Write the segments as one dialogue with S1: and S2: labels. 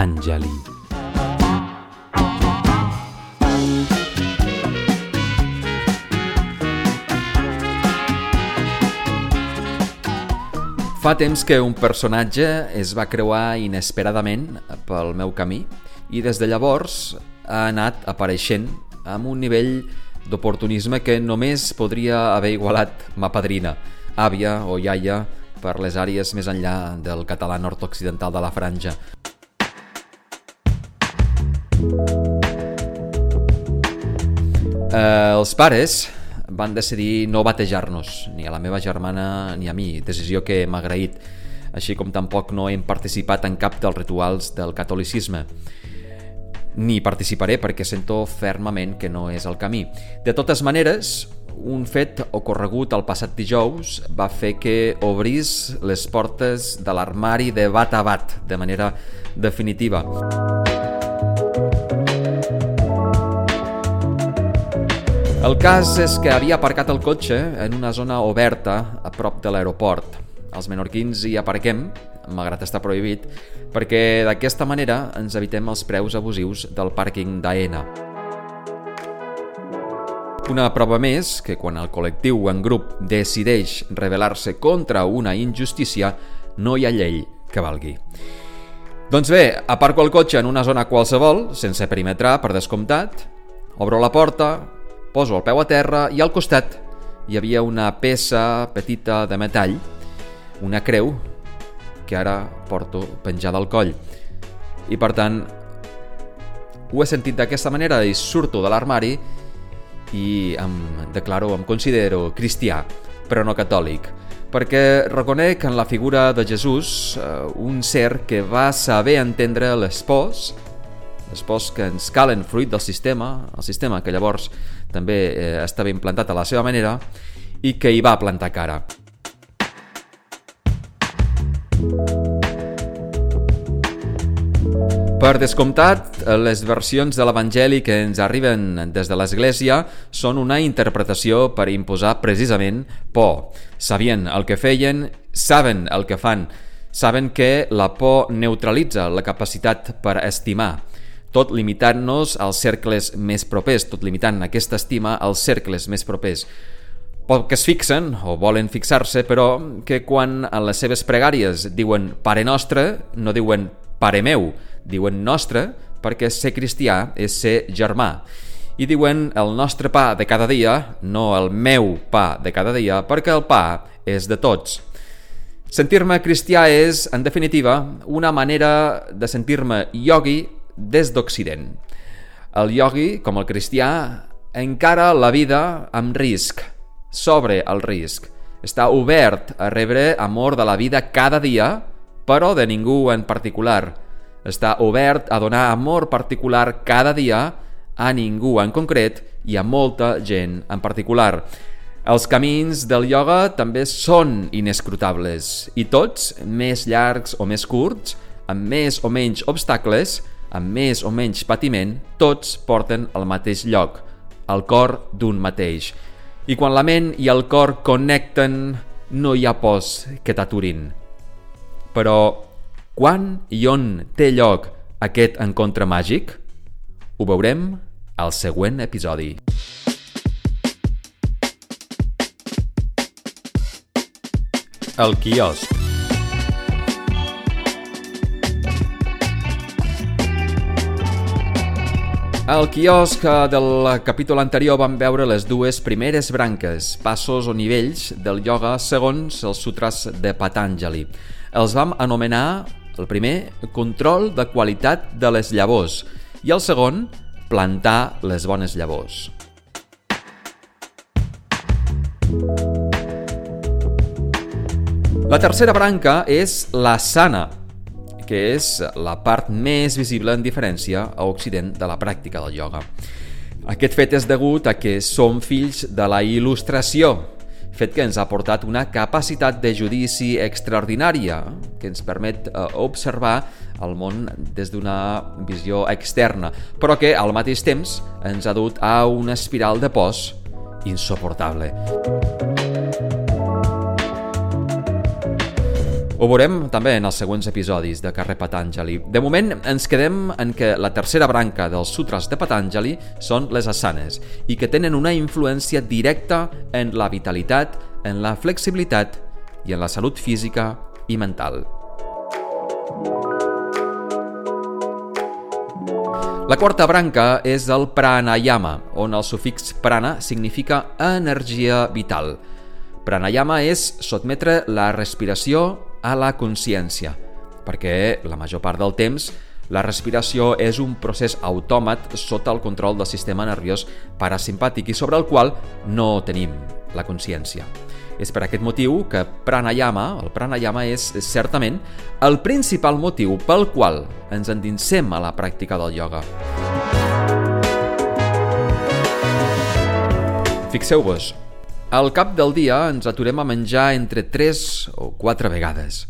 S1: Patanjali. Fa temps que un personatge es va creuar inesperadament pel meu camí i des de llavors ha anat apareixent amb un nivell d'oportunisme que només podria haver igualat ma padrina, àvia o iaia per les àrees més enllà del català nord-occidental de la franja. Eh, els pares van decidir no batejar-nos, ni a la meva germana ni a mi, decisió que m'ha agraït, així com tampoc no hem participat en cap dels rituals del catolicisme. Ni participaré perquè sento fermament que no és el camí. De totes maneres, un fet ocorregut el passat dijous va fer que obrís les portes de l'armari de bat a bat de manera definitiva. El cas és que havia aparcat el cotxe en una zona oberta a prop de l'aeroport. Els menorquins hi aparquem, malgrat està prohibit, perquè d'aquesta manera ens evitem els preus abusius del pàrquing d'AENA. Una prova més que quan el col·lectiu en grup decideix rebel·lar-se contra una injustícia, no hi ha llei que valgui. Doncs bé, aparco el cotxe en una zona qualsevol, sense perimetrar, per descomptat, obro la porta, Poso el peu a terra i al costat hi havia una peça petita de metall, una creu, que ara porto penjada al coll. I per tant, ho he sentit d'aquesta manera i surto de l'armari i em declaro, em considero cristià, però no catòlic, perquè reconec en la figura de Jesús eh, un ser que va saber entendre l'espòs, l'espòs que ens calen fruit del sistema, el sistema que llavors també eh, estava implantat a la seva manera i que hi va plantar cara. Per descomptat, les versions de l'Evangeli que ens arriben des de l'Església són una interpretació per imposar precisament por. Sabien el que feien, saben el que fan, saben que la por neutralitza la capacitat per estimar, tot limitant-nos als cercles més propers, tot limitant aquesta estima als cercles més propers. Poc que es fixen, o volen fixar-se, però que quan en les seves pregàries diuen Pare Nostre, no diuen Pare meu, diuen Nostre, perquè ser cristià és ser germà. I diuen el nostre pa de cada dia, no el meu pa de cada dia, perquè el pa és de tots. Sentir-me cristià és, en definitiva, una manera de sentir-me iogui des d'Occident. El iogui, com el cristià, encara la vida amb risc, sobre el risc. Està obert a rebre amor de la vida cada dia, però de ningú en particular. Està obert a donar amor particular cada dia a ningú en concret i a molta gent en particular. Els camins del ioga també són inescrutables i tots, més llargs o més curts, amb més o menys obstacles, amb més o menys patiment, tots porten al mateix lloc, al cor d'un mateix. I quan la ment i el cor connecten, no hi ha pors que t'aturin. Però quan i on té lloc aquest encontre màgic? Ho veurem al següent episodi. El quiosc Al quiosc del capítol anterior vam veure les dues primeres branques, passos o nivells del ioga segons els sutras de Patanjali. Els vam anomenar, el primer, control de qualitat de les llavors i el segon, plantar les bones llavors. La tercera branca és la sana, que és la part més visible en diferència a Occident de la pràctica del ioga. Aquest fet és degut a que som fills de la il·lustració, fet que ens ha portat una capacitat de judici extraordinària que ens permet eh, observar el món des d'una visió externa, però que al mateix temps ens ha dut a una espiral de pors insuportable. Ho veurem també en els següents episodis de Carrer Patanjali. De moment ens quedem en que la tercera branca dels sutras de Patanjali són les asanes i que tenen una influència directa en la vitalitat, en la flexibilitat i en la salut física i mental. La quarta branca és el pranayama, on el sufix prana significa energia vital. Pranayama és sotmetre la respiració a la consciència, perquè la major part del temps la respiració és un procés autòmat sota el control del sistema nerviós parasimpàtic i sobre el qual no tenim la consciència. És per aquest motiu que pranayama, el pranayama és, certament el principal motiu pel qual ens endinsem a la pràctica del ioga. Fixeu-vos, al cap del dia ens aturem a menjar entre 3 o 4 vegades.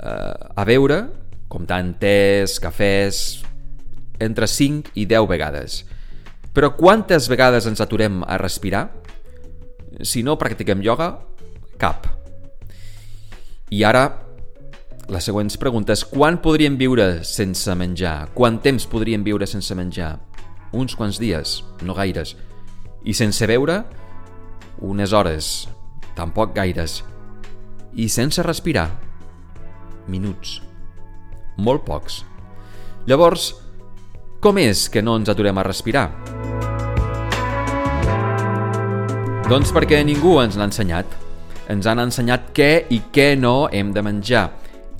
S1: Uh, a beure, comptant tés, cafès, entre 5 i 10 vegades. Però quantes vegades ens aturem a respirar? Si no practiquem ioga, cap. I ara, les següents preguntes. Quan podríem viure sense menjar? Quant temps podríem viure sense menjar? Uns quants dies, no gaires. I sense beure? Unes hores, tampoc gaires. I sense respirar? Minuts. Molt pocs. Llavors, com és que no ens aturem a respirar? Doncs perquè ningú ens l'ha ensenyat. Ens han ensenyat què i què no hem de menjar,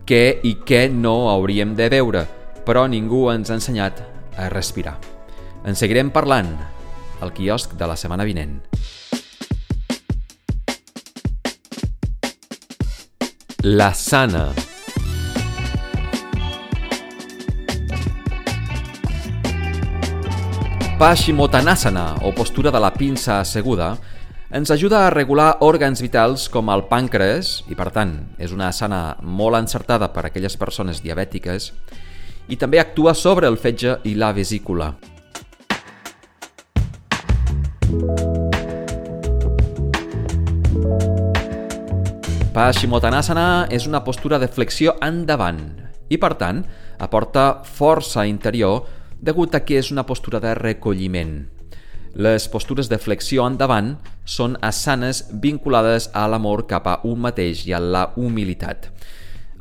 S1: què i què no hauríem de beure, però ningú ens ha ensenyat a respirar. En seguirem parlant al quiosc de la setmana vinent. La sana. Paschimottanasana, o postura de la pinça asseguda, ens ajuda a regular òrgans vitals com el pàncreas, i per tant és una sana molt encertada per a aquelles persones diabètiques, i també actua sobre el fetge i la vesícula. Paschimottanasana és una postura de flexió endavant i, per tant, aporta força interior degut a que és una postura de recolliment. Les postures de flexió endavant són asanes vinculades a l'amor cap a un mateix i a la humilitat.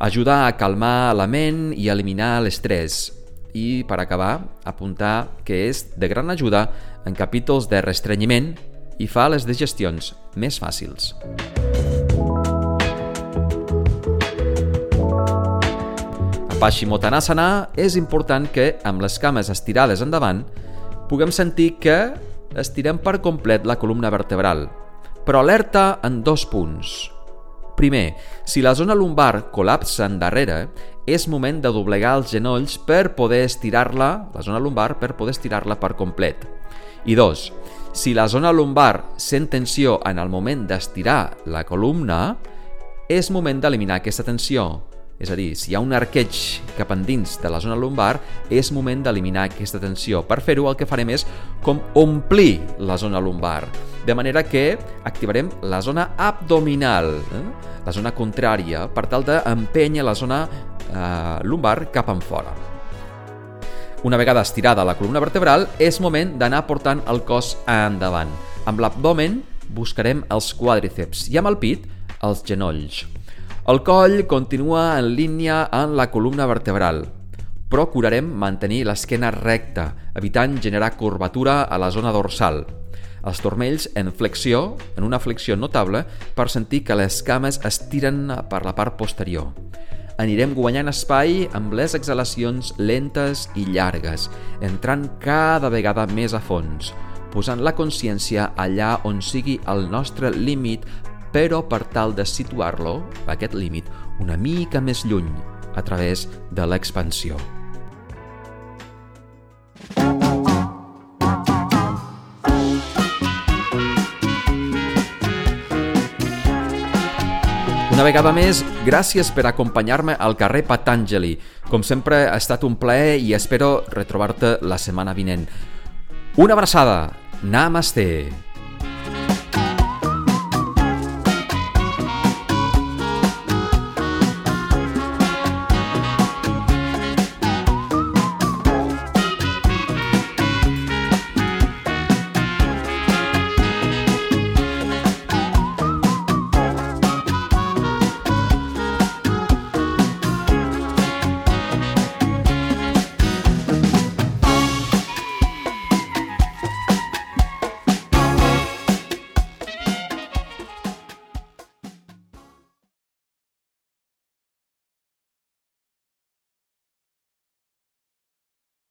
S1: Ajudar a calmar la ment i eliminar l'estrès. I, per acabar, apuntar que és de gran ajuda en capítols de restrenyiment i fa les digestions més fàcils. A Paschimottanasana és important que, amb les cames estirades endavant, puguem sentir que estirem per complet la columna vertebral, però alerta en dos punts. Primer, si la zona lumbar col·lapsa endarrere, és moment de doblegar els genolls per poder estirar-la, la zona lumbar, per poder estirar-la per complet. I dos, si la zona lumbar sent tensió en el moment d'estirar la columna, és moment d'eliminar aquesta tensió és a dir, si hi ha un arqueig cap endins de la zona lumbar, és moment d'eliminar aquesta tensió. Per fer-ho el que farem és com omplir la zona lumbar, de manera que activarem la zona abdominal, eh? la zona contrària, per tal d'empènyer la zona eh, lumbar cap en fora. Una vegada estirada la columna vertebral, és moment d'anar portant el cos endavant. Amb l'abdomen buscarem els quàdriceps i amb el pit els genolls. El coll continua en línia en la columna vertebral. Procurarem mantenir l'esquena recta, evitant generar curvatura a la zona dorsal. Els turmells en flexió, en una flexió notable, per sentir que les cames estiren per la part posterior. Anirem guanyant espai amb les exhalacions lentes i llargues, entrant cada vegada més a fons, posant la consciència allà on sigui el nostre límit però per tal de situar-lo, aquest límit, una mica més lluny, a través de l'expansió. Una vegada més, gràcies per acompanyar-me al carrer Patanjali. Com sempre, ha estat un plaer i espero retrobar-te la setmana vinent. Una abraçada. Namaste.